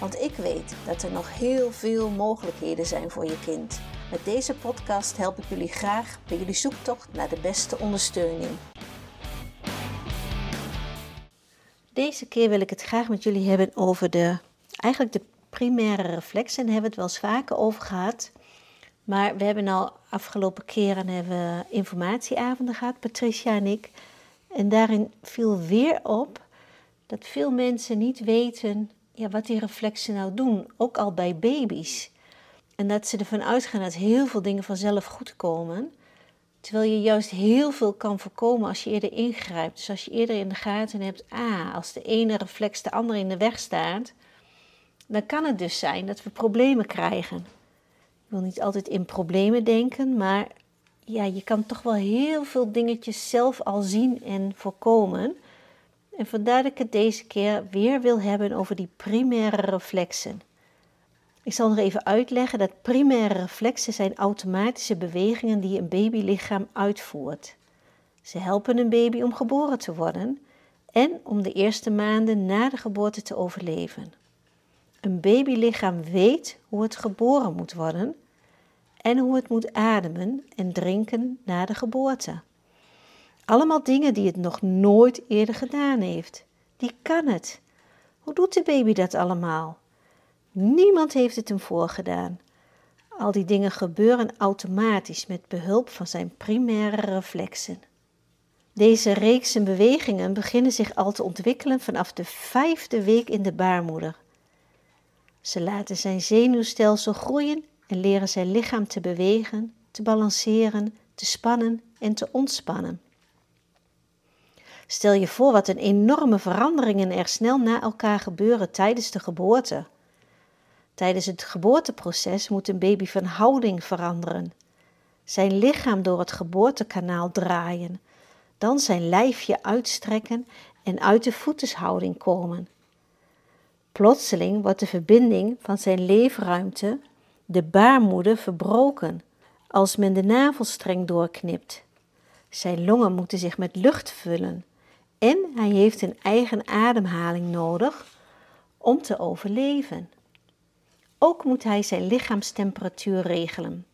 Want ik weet dat er nog heel veel mogelijkheden zijn voor je kind. Met deze podcast help ik jullie graag bij jullie zoektocht naar de beste ondersteuning. Deze keer wil ik het graag met jullie hebben over de, eigenlijk de primaire reflexen. Daar hebben we het wel eens vaker over gehad. Maar we hebben al afgelopen keren hebben informatieavonden gehad, Patricia en ik. En daarin viel weer op dat veel mensen niet weten ja, wat die reflexen nou doen, ook al bij baby's. En dat ze ervan uitgaan dat heel veel dingen vanzelf goed komen. Terwijl je juist heel veel kan voorkomen als je eerder ingrijpt. Dus als je eerder in de gaten hebt, ah, als de ene reflex de andere in de weg staat, dan kan het dus zijn dat we problemen krijgen. Ik wil niet altijd in problemen denken, maar ja, je kan toch wel heel veel dingetjes zelf al zien en voorkomen. En vandaar dat ik het deze keer weer wil hebben over die primaire reflexen. Ik zal nog even uitleggen dat primaire reflexen zijn automatische bewegingen die een babylichaam uitvoert. Ze helpen een baby om geboren te worden en om de eerste maanden na de geboorte te overleven. Een babylichaam weet hoe het geboren moet worden en hoe het moet ademen en drinken na de geboorte. Allemaal dingen die het nog nooit eerder gedaan heeft. Die kan het. Hoe doet de baby dat allemaal? Niemand heeft het hem voorgedaan. Al die dingen gebeuren automatisch met behulp van zijn primaire reflexen. Deze reeksen bewegingen beginnen zich al te ontwikkelen vanaf de vijfde week in de baarmoeder. Ze laten zijn zenuwstelsel groeien en leren zijn lichaam te bewegen, te balanceren, te spannen en te ontspannen. Stel je voor wat een enorme veranderingen er snel na elkaar gebeuren tijdens de geboorte. Tijdens het geboorteproces moet een baby van houding veranderen. Zijn lichaam door het geboortekanaal draaien, dan zijn lijfje uitstrekken en uit de voetenshouding komen. Plotseling wordt de verbinding van zijn leefruimte, de baarmoeder, verbroken als men de navelstreng doorknipt. Zijn longen moeten zich met lucht vullen en hij heeft een eigen ademhaling nodig om te overleven. Ook moet hij zijn lichaamstemperatuur regelen.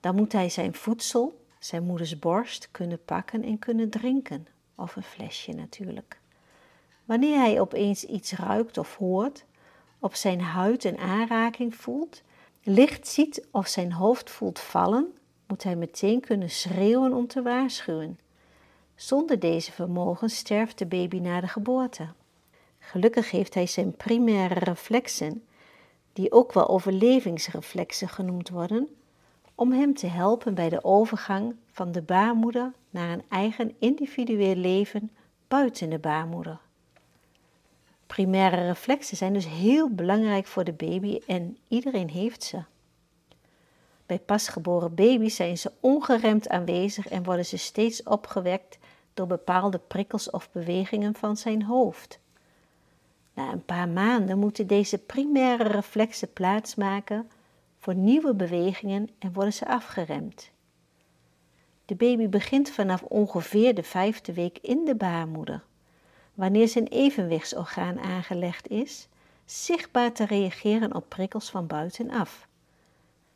Dan moet hij zijn voedsel, zijn moeders borst, kunnen pakken en kunnen drinken, of een flesje natuurlijk. Wanneer hij opeens iets ruikt of hoort, op zijn huid een aanraking voelt, licht ziet of zijn hoofd voelt vallen, moet hij meteen kunnen schreeuwen om te waarschuwen. Zonder deze vermogen sterft de baby na de geboorte. Gelukkig heeft hij zijn primaire reflexen, die ook wel overlevingsreflexen genoemd worden, om hem te helpen bij de overgang van de baarmoeder naar een eigen individueel leven buiten de baarmoeder. Primaire reflexen zijn dus heel belangrijk voor de baby en iedereen heeft ze. Bij pasgeboren baby's zijn ze ongeremd aanwezig en worden ze steeds opgewekt door bepaalde prikkels of bewegingen van zijn hoofd. Na een paar maanden moeten deze primaire reflexen plaatsmaken voor nieuwe bewegingen en worden ze afgeremd. De baby begint vanaf ongeveer de vijfde week in de baarmoeder, wanneer zijn evenwichtsorgaan aangelegd is, zichtbaar te reageren op prikkels van buitenaf.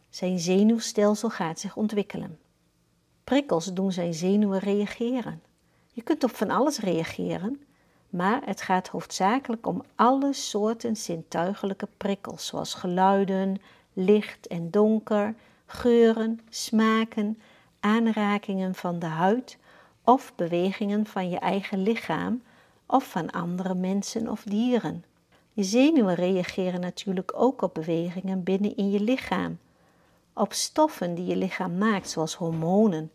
Zijn zenuwstelsel gaat zich ontwikkelen. Prikkels doen zijn zenuwen reageren. Je kunt op van alles reageren, maar het gaat hoofdzakelijk om alle soorten zintuigelijke prikkels, zoals geluiden, licht en donker, geuren, smaken, aanrakingen van de huid of bewegingen van je eigen lichaam of van andere mensen of dieren. Je zenuwen reageren natuurlijk ook op bewegingen binnen in je lichaam, op stoffen die je lichaam maakt, zoals hormonen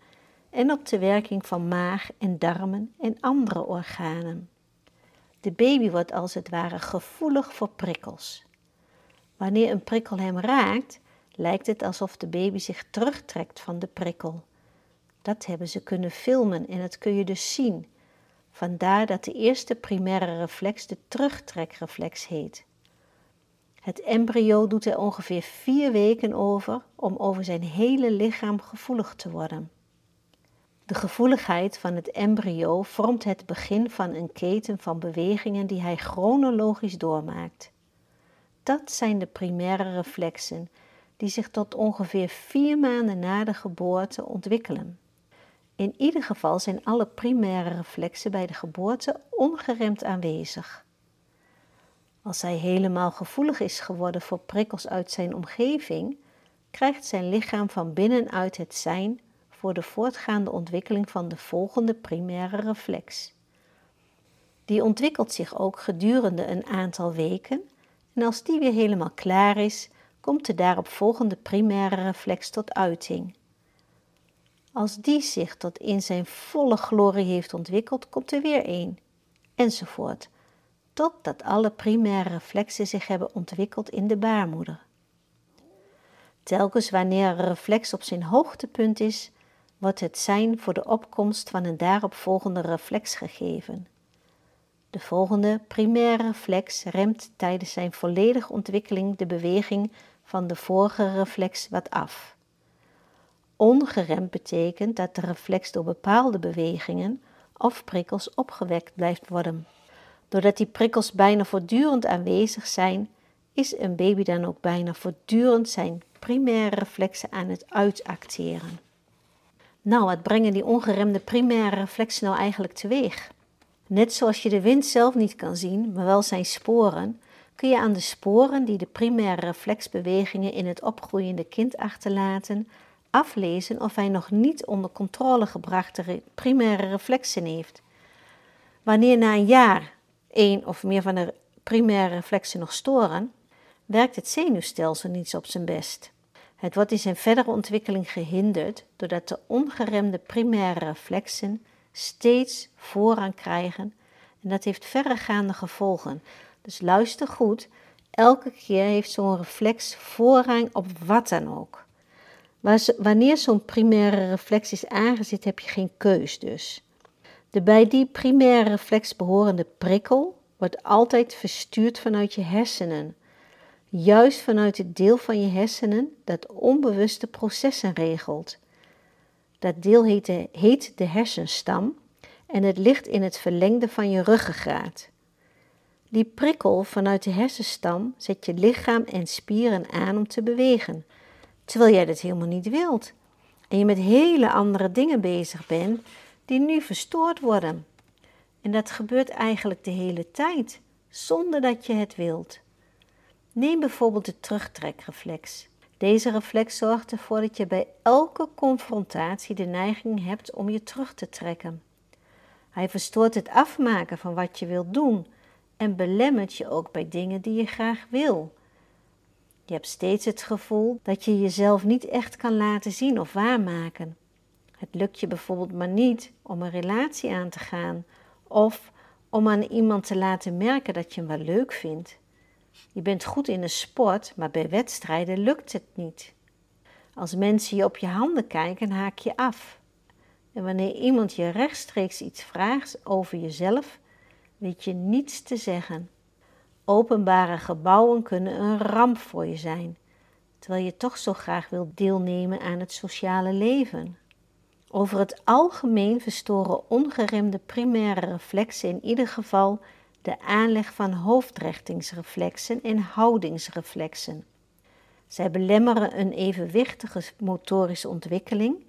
en op de werking van maag en darmen en andere organen. De baby wordt als het ware gevoelig voor prikkels. Wanneer een prikkel hem raakt, lijkt het alsof de baby zich terugtrekt van de prikkel. Dat hebben ze kunnen filmen en dat kun je dus zien. Vandaar dat de eerste primaire reflex de terugtrekreflex heet. Het embryo doet er ongeveer vier weken over om over zijn hele lichaam gevoelig te worden. De gevoeligheid van het embryo vormt het begin van een keten van bewegingen die hij chronologisch doormaakt. Dat zijn de primaire reflexen die zich tot ongeveer vier maanden na de geboorte ontwikkelen. In ieder geval zijn alle primaire reflexen bij de geboorte ongeremd aanwezig. Als hij helemaal gevoelig is geworden voor prikkels uit zijn omgeving, krijgt zijn lichaam van binnenuit het zijn voor de voortgaande ontwikkeling van de volgende primaire reflex. Die ontwikkelt zich ook gedurende een aantal weken en als die weer helemaal klaar is, komt de daarop volgende primaire reflex tot uiting. Als die zich tot in zijn volle glorie heeft ontwikkeld, komt er weer één, enzovoort, totdat alle primaire reflexen zich hebben ontwikkeld in de baarmoeder. Telkens wanneer een reflex op zijn hoogtepunt is, wordt het zijn voor de opkomst van een daaropvolgende reflex gegeven. De volgende primaire reflex remt tijdens zijn volledige ontwikkeling de beweging van de vorige reflex wat af. Ongeremd betekent dat de reflex door bepaalde bewegingen of prikkels opgewekt blijft worden. Doordat die prikkels bijna voortdurend aanwezig zijn, is een baby dan ook bijna voortdurend zijn primaire reflexen aan het uitacteren. Nou, wat brengen die ongeremde primaire reflexen nou eigenlijk teweeg? Net zoals je de wind zelf niet kan zien, maar wel zijn sporen, kun je aan de sporen die de primaire reflexbewegingen in het opgroeiende kind achterlaten, aflezen of hij nog niet onder controle gebrachte primaire reflexen heeft. Wanneer na een jaar één of meer van de primaire reflexen nog storen, werkt het zenuwstelsel niet op zijn best. Het wordt in zijn verdere ontwikkeling gehinderd doordat de ongeremde primaire reflexen steeds voorrang krijgen en dat heeft verregaande gevolgen. Dus luister goed, elke keer heeft zo'n reflex voorrang op wat dan ook. Wanneer zo'n primaire reflex is aangezet, heb je geen keus dus. De bij die primaire reflex behorende prikkel wordt altijd verstuurd vanuit je hersenen. Juist vanuit het deel van je hersenen dat onbewuste processen regelt. Dat deel heet de, hersenstam en het ligt in het verlengde van je ruggengraat. Die prikkel vanuit de hersenstam zet je lichaam en spieren aan om te bewegen, terwijl jij dat helemaal niet wilt. En je met hele andere dingen bezig bent die nu verstoord worden. En dat gebeurt eigenlijk de hele tijd, zonder dat je het wilt. Neem bijvoorbeeld de terugtrekreflex. Deze reflex zorgt ervoor dat je bij elke confrontatie de neiging hebt om je terug te trekken. Hij verstoort het afmaken van wat je wilt doen en belemmert je ook bij dingen die je graag wil. Je hebt steeds het gevoel dat je jezelf niet echt kan laten zien of waarmaken. Het lukt je bijvoorbeeld maar niet om een relatie aan te gaan of om aan iemand te laten merken dat je hem wel leuk vindt. Je bent goed in een sport, maar bij wedstrijden lukt het niet. Als mensen je op je handen kijken, haak je af. En wanneer iemand je rechtstreeks iets vraagt over jezelf, weet je niets te zeggen. Openbare gebouwen kunnen een ramp voor je zijn, terwijl je toch zo graag wilt deelnemen aan het sociale leven. Over het algemeen verstoren ongeremde primaire reflexen in ieder geval de aanleg van hoofdrechtingsreflexen en houdingsreflexen. Zij belemmeren een evenwichtige motorische ontwikkeling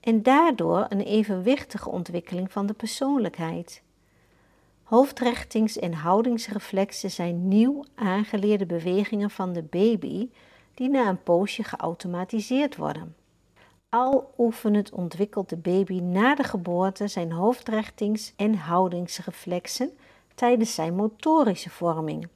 en daardoor een evenwichtige ontwikkeling van de persoonlijkheid. Hoofdrechtings- en houdingsreflexen zijn nieuw aangeleerde bewegingen van de baby die na een poosje geautomatiseerd worden. Al oefenend ontwikkelt de baby na de geboorte zijn hoofdrechtings- en houdingsreflexen tijdens zijn motorische vorming.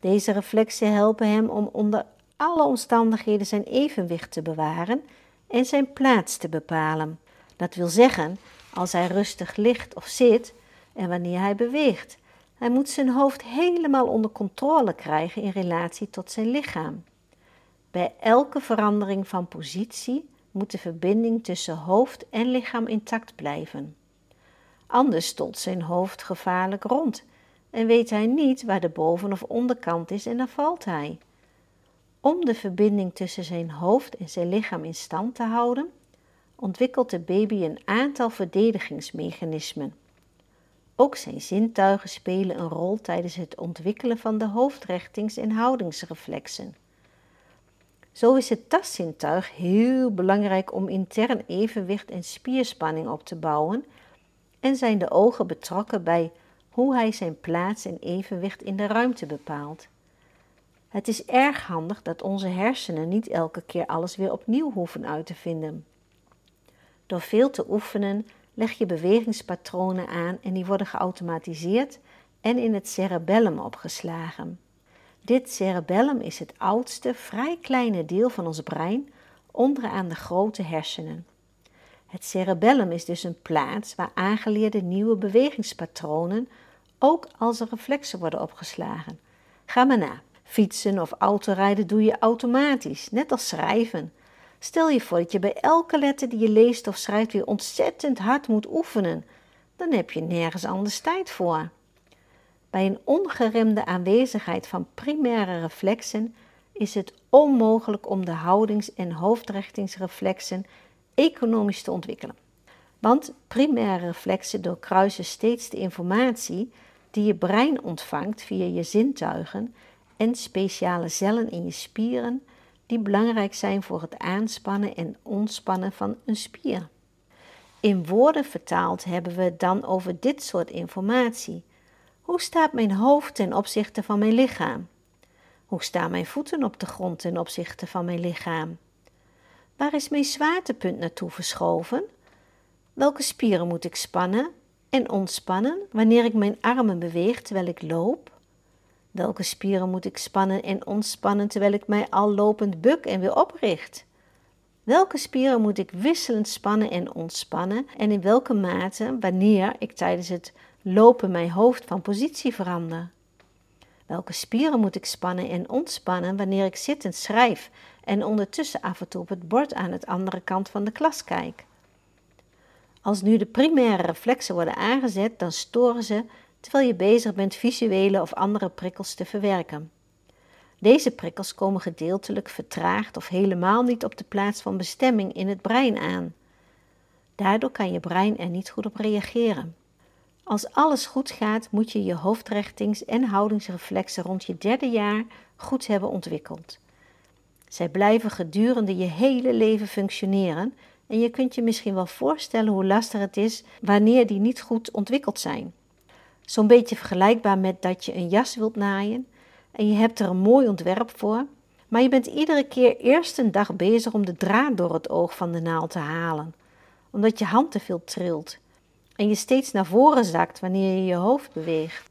Deze reflexen helpen hem om onder alle omstandigheden zijn evenwicht te bewaren en zijn plaats te bepalen. Dat wil zeggen, als hij rustig ligt of zit en wanneer hij beweegt. Hij moet zijn hoofd helemaal onder controle krijgen in relatie tot zijn lichaam. Bij elke verandering van positie moet de verbinding tussen hoofd en lichaam intact blijven. Anders stolt zijn hoofd gevaarlijk rond en weet hij niet waar de boven- of onderkant is en dan valt hij. Om de verbinding tussen zijn hoofd en zijn lichaam in stand te houden, ontwikkelt de baby een aantal verdedigingsmechanismen. Ook zijn zintuigen spelen een rol tijdens het ontwikkelen van de hoofdrechtings- en houdingsreflexen. Zo is het tastzintuig heel belangrijk om intern evenwicht en spierspanning op te bouwen en zijn de ogen betrokken bij hoe hij zijn plaats en evenwicht in de ruimte bepaalt. Het is erg handig dat onze hersenen niet elke keer alles weer opnieuw hoeven uit te vinden. Door veel te oefenen leg je bewegingspatronen aan en die worden geautomatiseerd en in het cerebellum opgeslagen. Dit cerebellum is het oudste, vrij kleine deel van ons brein onderaan de grote hersenen. Het cerebellum is dus een plaats waar aangeleerde nieuwe bewegingspatronen ook als er reflexen worden opgeslagen. Ga maar na. Fietsen of autorijden doe je automatisch, net als schrijven. Stel je voor dat je bij elke letter die je leest of schrijft weer ontzettend hard moet oefenen. Dan heb je nergens anders tijd voor. Bij een ongeremde aanwezigheid van primaire reflexen is het onmogelijk om de houdings- en hoofdrichtingsreflexen economisch te ontwikkelen. Want primaire reflexen doorkruisen steeds de informatie die je brein ontvangt via je zintuigen en speciale cellen in je spieren die belangrijk zijn voor het aanspannen en ontspannen van een spier. In woorden vertaald hebben we het dan over dit soort informatie. Hoe staat mijn hoofd ten opzichte van mijn lichaam? Hoe staan mijn voeten op de grond ten opzichte van mijn lichaam? Waar is mijn zwaartepunt naartoe verschoven? Welke spieren moet ik spannen en ontspannen wanneer ik mijn armen beweeg terwijl ik loop? Welke spieren moet ik spannen en ontspannen terwijl ik mij al lopend buk en weer opricht? Welke spieren moet ik wisselend spannen en ontspannen en in welke mate wanneer ik tijdens het lopen mijn hoofd van positie verander? Welke spieren moet ik spannen en ontspannen wanneer ik zittend schrijf en ondertussen af en toe op het bord aan het andere kant van de klas kijk? Als nu de primaire reflexen worden aangezet, dan storen ze terwijl je bezig bent visuele of andere prikkels te verwerken. Deze prikkels komen gedeeltelijk vertraagd of helemaal niet op de plaats van bestemming in het brein aan. Daardoor kan je brein er niet goed op reageren. Als alles goed gaat, moet je je hoofdrichtings- en houdingsreflexen rond je derde jaar goed hebben ontwikkeld. Zij blijven gedurende je hele leven functioneren en je kunt je misschien wel voorstellen hoe lastig het is wanneer die niet goed ontwikkeld zijn. Zo'n beetje vergelijkbaar met dat je een jas wilt naaien en je hebt er een mooi ontwerp voor, maar je bent iedere keer eerst een dag bezig om de draad door het oog van de naald te halen, omdat je hand te veel trilt en je steeds naar voren zakt wanneer je je hoofd beweegt.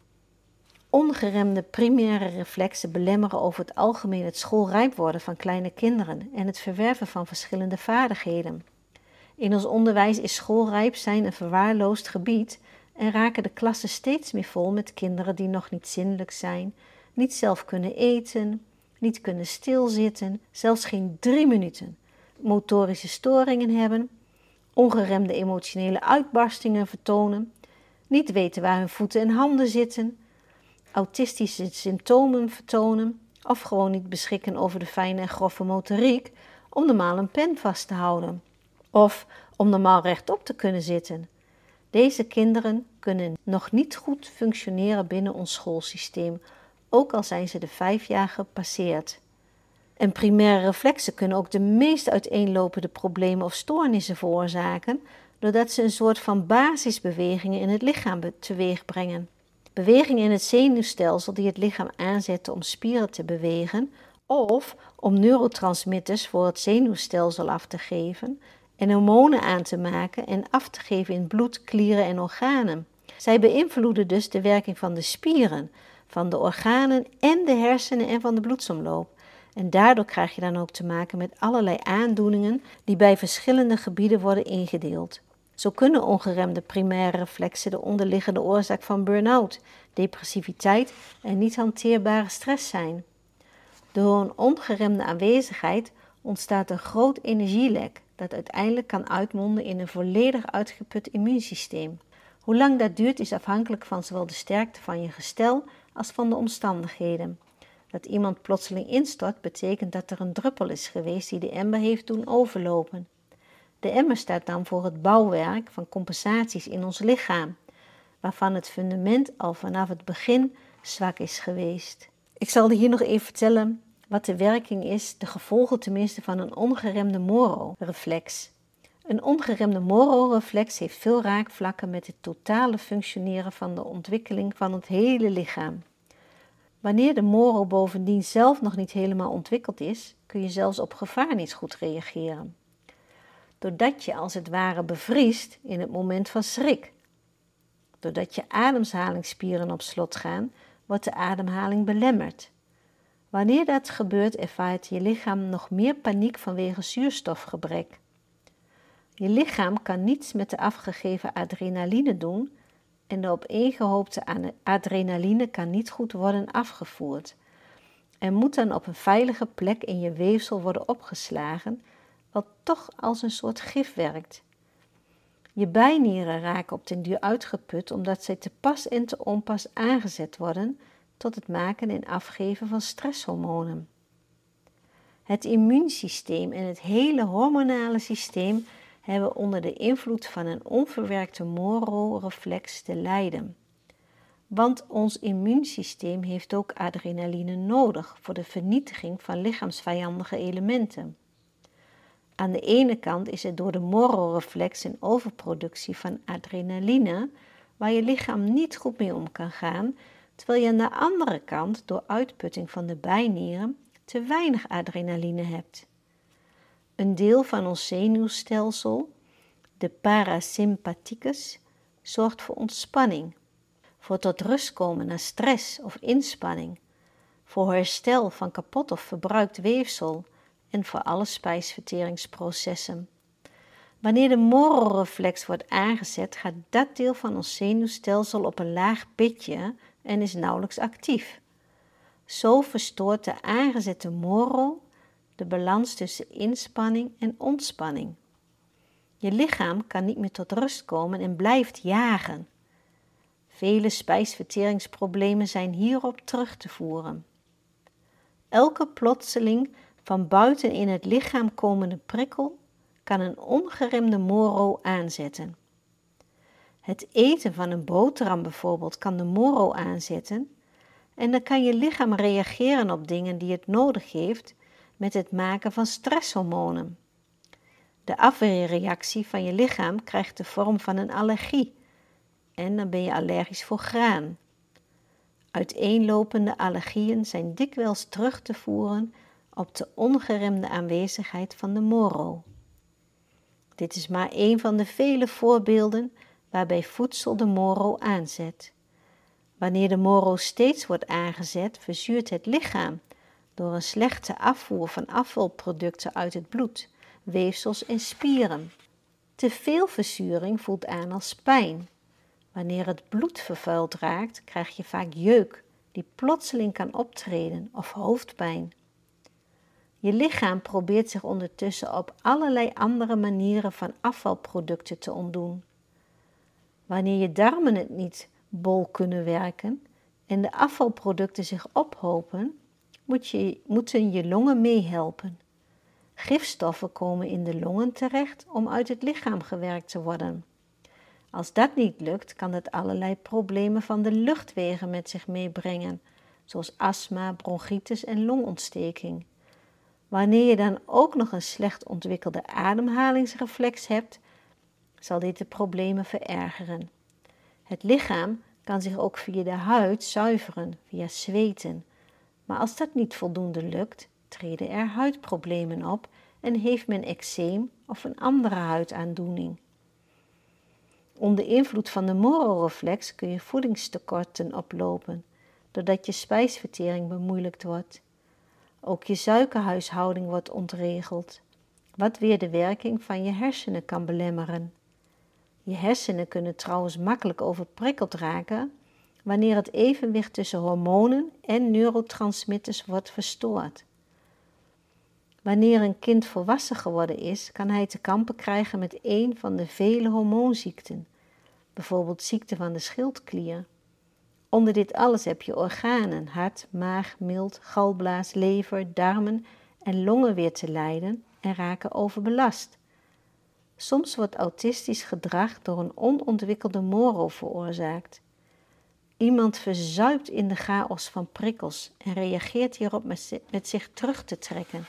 Ongeremde primaire reflexen belemmeren over het algemeen het schoolrijp worden van kleine kinderen en het verwerven van verschillende vaardigheden. In ons onderwijs is schoolrijp zijn een verwaarloosd gebied en raken de klassen steeds meer vol met kinderen die nog niet zindelijk zijn, niet zelf kunnen eten, niet kunnen stilzitten, zelfs geen drie minuten, motorische storingen hebben, ongeremde emotionele uitbarstingen vertonen, niet weten waar hun voeten en handen zitten, autistische symptomen vertonen of gewoon niet beschikken over de fijne en grove motoriek om normaal een pen vast te houden of om normaal rechtop te kunnen zitten. Deze kinderen kunnen nog niet goed functioneren binnen ons schoolsysteem, ook al zijn ze de vijf jaar gepasseerd. En primaire reflexen kunnen ook de meest uiteenlopende problemen of stoornissen veroorzaken, doordat ze een soort van basisbewegingen in het lichaam teweeg brengen. Bewegingen in het zenuwstelsel die het lichaam aanzetten om spieren te bewegen, of om neurotransmitters voor het zenuwstelsel af te geven, en hormonen aan te maken en af te geven in bloed, klieren en organen. Zij beïnvloeden dus de werking van de spieren, van de organen en de hersenen en van de bloedsomloop. En daardoor krijg je dan ook te maken met allerlei aandoeningen die bij verschillende gebieden worden ingedeeld. Zo kunnen ongeremde primaire reflexen de onderliggende oorzaak van burn-out, depressiviteit en niet hanteerbare stress zijn. Door een ongeremde aanwezigheid ontstaat een groot energielek dat uiteindelijk kan uitmonden in een volledig uitgeput immuunsysteem. Hoe lang dat duurt is afhankelijk van zowel de sterkte van je gestel als van de omstandigheden. Dat iemand plotseling instort betekent dat er een druppel is geweest die de emmer heeft doen overlopen. De emmer staat dan voor het bouwwerk van compensaties in ons lichaam, waarvan het fundament al vanaf het begin zwak is geweest. Ik zal hier nog even vertellen wat de werking is, de gevolgen tenminste van een ongeremde moro-reflex. Een ongeremde moro-reflex heeft veel raakvlakken met het totale functioneren van de ontwikkeling van het hele lichaam. Wanneer de moro bovendien zelf nog niet helemaal ontwikkeld is, kun je zelfs op gevaar niet goed reageren. Doordat je als het ware bevriest in het moment van schrik. Doordat je ademhalingsspieren op slot gaan, wordt de ademhaling belemmerd. Wanneer dat gebeurt, ervaart je lichaam nog meer paniek vanwege zuurstofgebrek. Je lichaam kan niets met de afgegeven adrenaline doen en de opeengehoopte adrenaline kan niet goed worden afgevoerd. En moet dan op een veilige plek in je weefsel worden opgeslagen, wat toch als een soort gif werkt. Je bijnieren raken op den duur uitgeput omdat zij te pas en te onpas aangezet worden tot het maken en afgeven van stresshormonen. Het immuunsysteem en het hele hormonale systeem hebben onder de invloed van een onverwerkte moro-reflex te lijden. Want ons immuunsysteem heeft ook adrenaline nodig voor de vernietiging van lichaamsvijandige elementen. Aan de ene kant is het door de moro-reflex een overproductie van adrenaline, waar je lichaam niet goed mee om kan gaan, terwijl je aan de andere kant door uitputting van de bijnieren te weinig adrenaline hebt. Een deel van ons zenuwstelsel, de parasympathicus, zorgt voor ontspanning, voor tot rust komen na stress of inspanning, voor herstel van kapot of verbruikt weefsel en voor alle spijsverteringsprocessen. Wanneer de morrelreflex wordt aangezet, gaat dat deel van ons zenuwstelsel op een laag pitje en is nauwelijks actief. Zo verstoort de aangezette morrel de balans tussen inspanning en ontspanning. Je lichaam kan niet meer tot rust komen en blijft jagen. Vele spijsverteringsproblemen zijn hierop terug te voeren. Elke plotseling van buiten in het lichaam komende prikkel kan een ongeremde moro aanzetten. Het eten van een boterham bijvoorbeeld kan de moro aanzetten en dan kan je lichaam reageren op dingen die het nodig heeft met het maken van stresshormonen. De afweerreactie van je lichaam krijgt de vorm van een allergie en dan ben je allergisch voor graan. Uiteenlopende allergieën zijn dikwijls terug te voeren op de ongeremde aanwezigheid van de moro. Dit is maar een van de vele voorbeelden waarbij voedsel de moro aanzet. Wanneer de moro steeds wordt aangezet, verzuurt het lichaam door een slechte afvoer van afvalproducten uit het bloed, weefsels en spieren. Te veel verzuring voelt aan als pijn. Wanneer het bloed vervuild raakt, krijg je vaak jeuk, die plotseling kan optreden, of hoofdpijn. Je lichaam probeert zich ondertussen op allerlei andere manieren van afvalproducten te ontdoen. Wanneer je darmen het niet bol kunnen werken en de afvalproducten zich ophopen, moet je, moeten je longen meehelpen. Gifstoffen komen in de longen terecht om uit het lichaam gewerkt te worden. Als dat niet lukt, kan het allerlei problemen van de luchtwegen met zich meebrengen, zoals astma, bronchitis en longontsteking. Wanneer je dan ook nog een slecht ontwikkelde ademhalingsreflex hebt, zal dit de problemen verergeren. Het lichaam kan zich ook via de huid zuiveren, via zweten. Maar als dat niet voldoende lukt, treden er huidproblemen op en heeft men eczeem of een andere huidaandoening. Onder invloed van de mororeflex kun je voedingstekorten oplopen, doordat je spijsvertering bemoeilijkt wordt. Ook je suikerhuishouding wordt ontregeld, wat weer de werking van je hersenen kan belemmeren. Je hersenen kunnen trouwens makkelijk overprikkeld raken wanneer het evenwicht tussen hormonen en neurotransmitters wordt verstoord. Wanneer een kind volwassen geworden is, kan hij te kampen krijgen met een van de vele hormoonziekten, bijvoorbeeld ziekte van de schildklier. Onder dit alles heb je organen, hart, maag, mild, galblaas, lever, darmen en longen weer te lijden en raken overbelast. Soms wordt autistisch gedrag door een onontwikkelde moro veroorzaakt. Iemand verzuipt in de chaos van prikkels en reageert hierop met zich terug te trekken.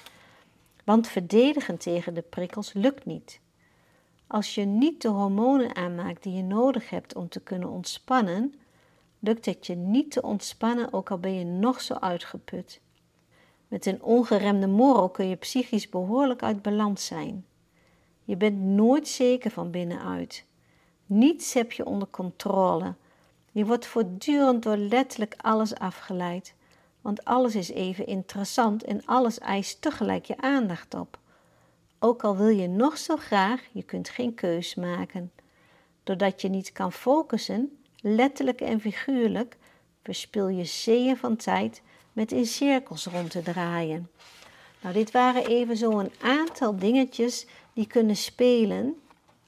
Want verdedigen tegen de prikkels lukt niet. Als je niet de hormonen aanmaakt die je nodig hebt om te kunnen ontspannen, lukt het je niet te ontspannen, ook al ben je nog zo uitgeput. Met een ongeremde moro kun je psychisch behoorlijk uit balans zijn. Je bent nooit zeker van binnenuit. Niets heb je onder controle. Je wordt voortdurend door letterlijk alles afgeleid, want alles is even interessant en alles eist tegelijk je aandacht op. Ook al wil je nog zo graag, je kunt geen keus maken. Doordat je niet kan focussen, letterlijk en figuurlijk, verspil je zeeën van tijd met in cirkels rond te draaien. Nou, dit waren even zo een aantal dingetjes die kunnen spelen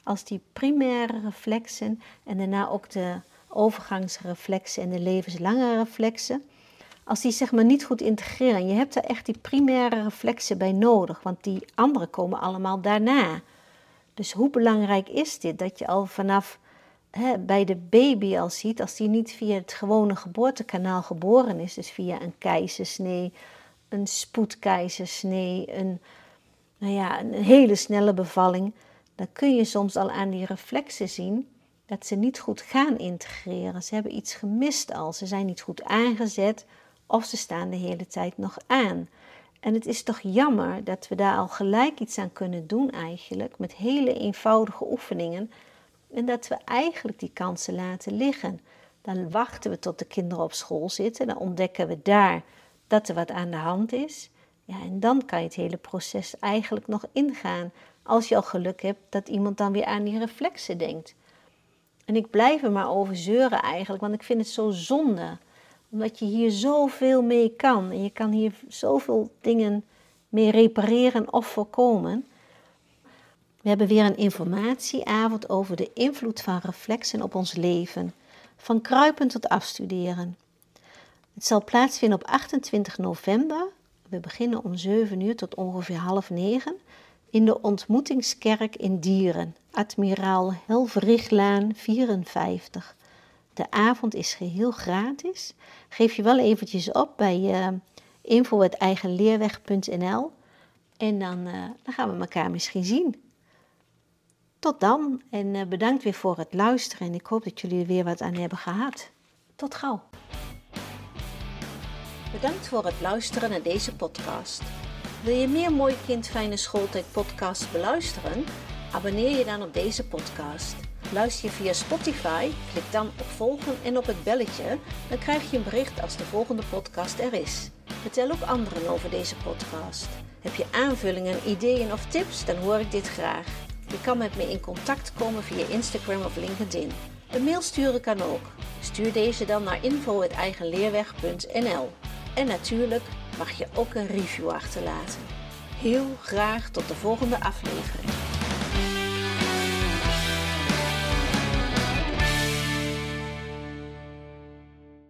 als die primaire reflexen en daarna ook de overgangsreflexen en de levenslange reflexen. Als die zeg maar niet goed integreren, je hebt er echt die primaire reflexen bij nodig, want die andere komen allemaal daarna. Dus hoe belangrijk is dit dat je al vanaf hè, bij de baby al ziet, als die niet via het gewone geboortekanaal geboren is, dus via een keizersnee, een spoedkeizersnee, een, nou ja, een hele snelle bevalling, dan kun je soms al aan die reflexen zien dat ze niet goed gaan integreren. Ze hebben iets gemist al, ze zijn niet goed aangezet of ze staan de hele tijd nog aan. En het is toch jammer dat we daar al gelijk iets aan kunnen doen eigenlijk, met hele eenvoudige oefeningen, en dat we eigenlijk die kansen laten liggen. Dan wachten we tot de kinderen op school zitten, dan ontdekken we daar dat er wat aan de hand is. Ja, en dan kan je het hele proces eigenlijk nog ingaan. Als je al geluk hebt dat iemand dan weer aan die reflexen denkt. En ik blijf er maar over zeuren eigenlijk, want ik vind het zo zonde. Omdat je hier zoveel mee kan. En je kan hier zoveel dingen mee repareren of voorkomen. We hebben weer een informatieavond over de invloed van reflexen op ons leven. Van kruipen tot afstuderen. Het zal plaatsvinden op 28 november. We beginnen om 7 uur tot ongeveer half 9 in de ontmoetingskerk in Dieren, Admiraal Helveriglaan 54. De avond is geheel gratis. Geef je wel eventjes op bij uh, info.eigenleerweg.nl en dan, uh, dan gaan we elkaar misschien zien. Tot dan en uh, bedankt weer voor het luisteren en ik hoop dat jullie er weer wat aan hebben gehad. Tot gauw. Bedankt voor het luisteren naar deze podcast. Wil je meer Mooi Kind Fijne Schooltijd podcasts beluisteren? Abonneer je dan op deze podcast. Luister je via Spotify? Klik dan op volgen en op het belletje. Dan krijg je een bericht als de volgende podcast er is. Vertel ook anderen over deze podcast. Heb je aanvullingen, ideeën of tips? Dan hoor ik dit graag. Je kan met me in contact komen via Instagram of LinkedIn. Een mail sturen kan ook. Stuur deze dan naar info.eigenleerweg.nl En natuurlijk mag je ook een review achterlaten. Heel graag tot de volgende aflevering.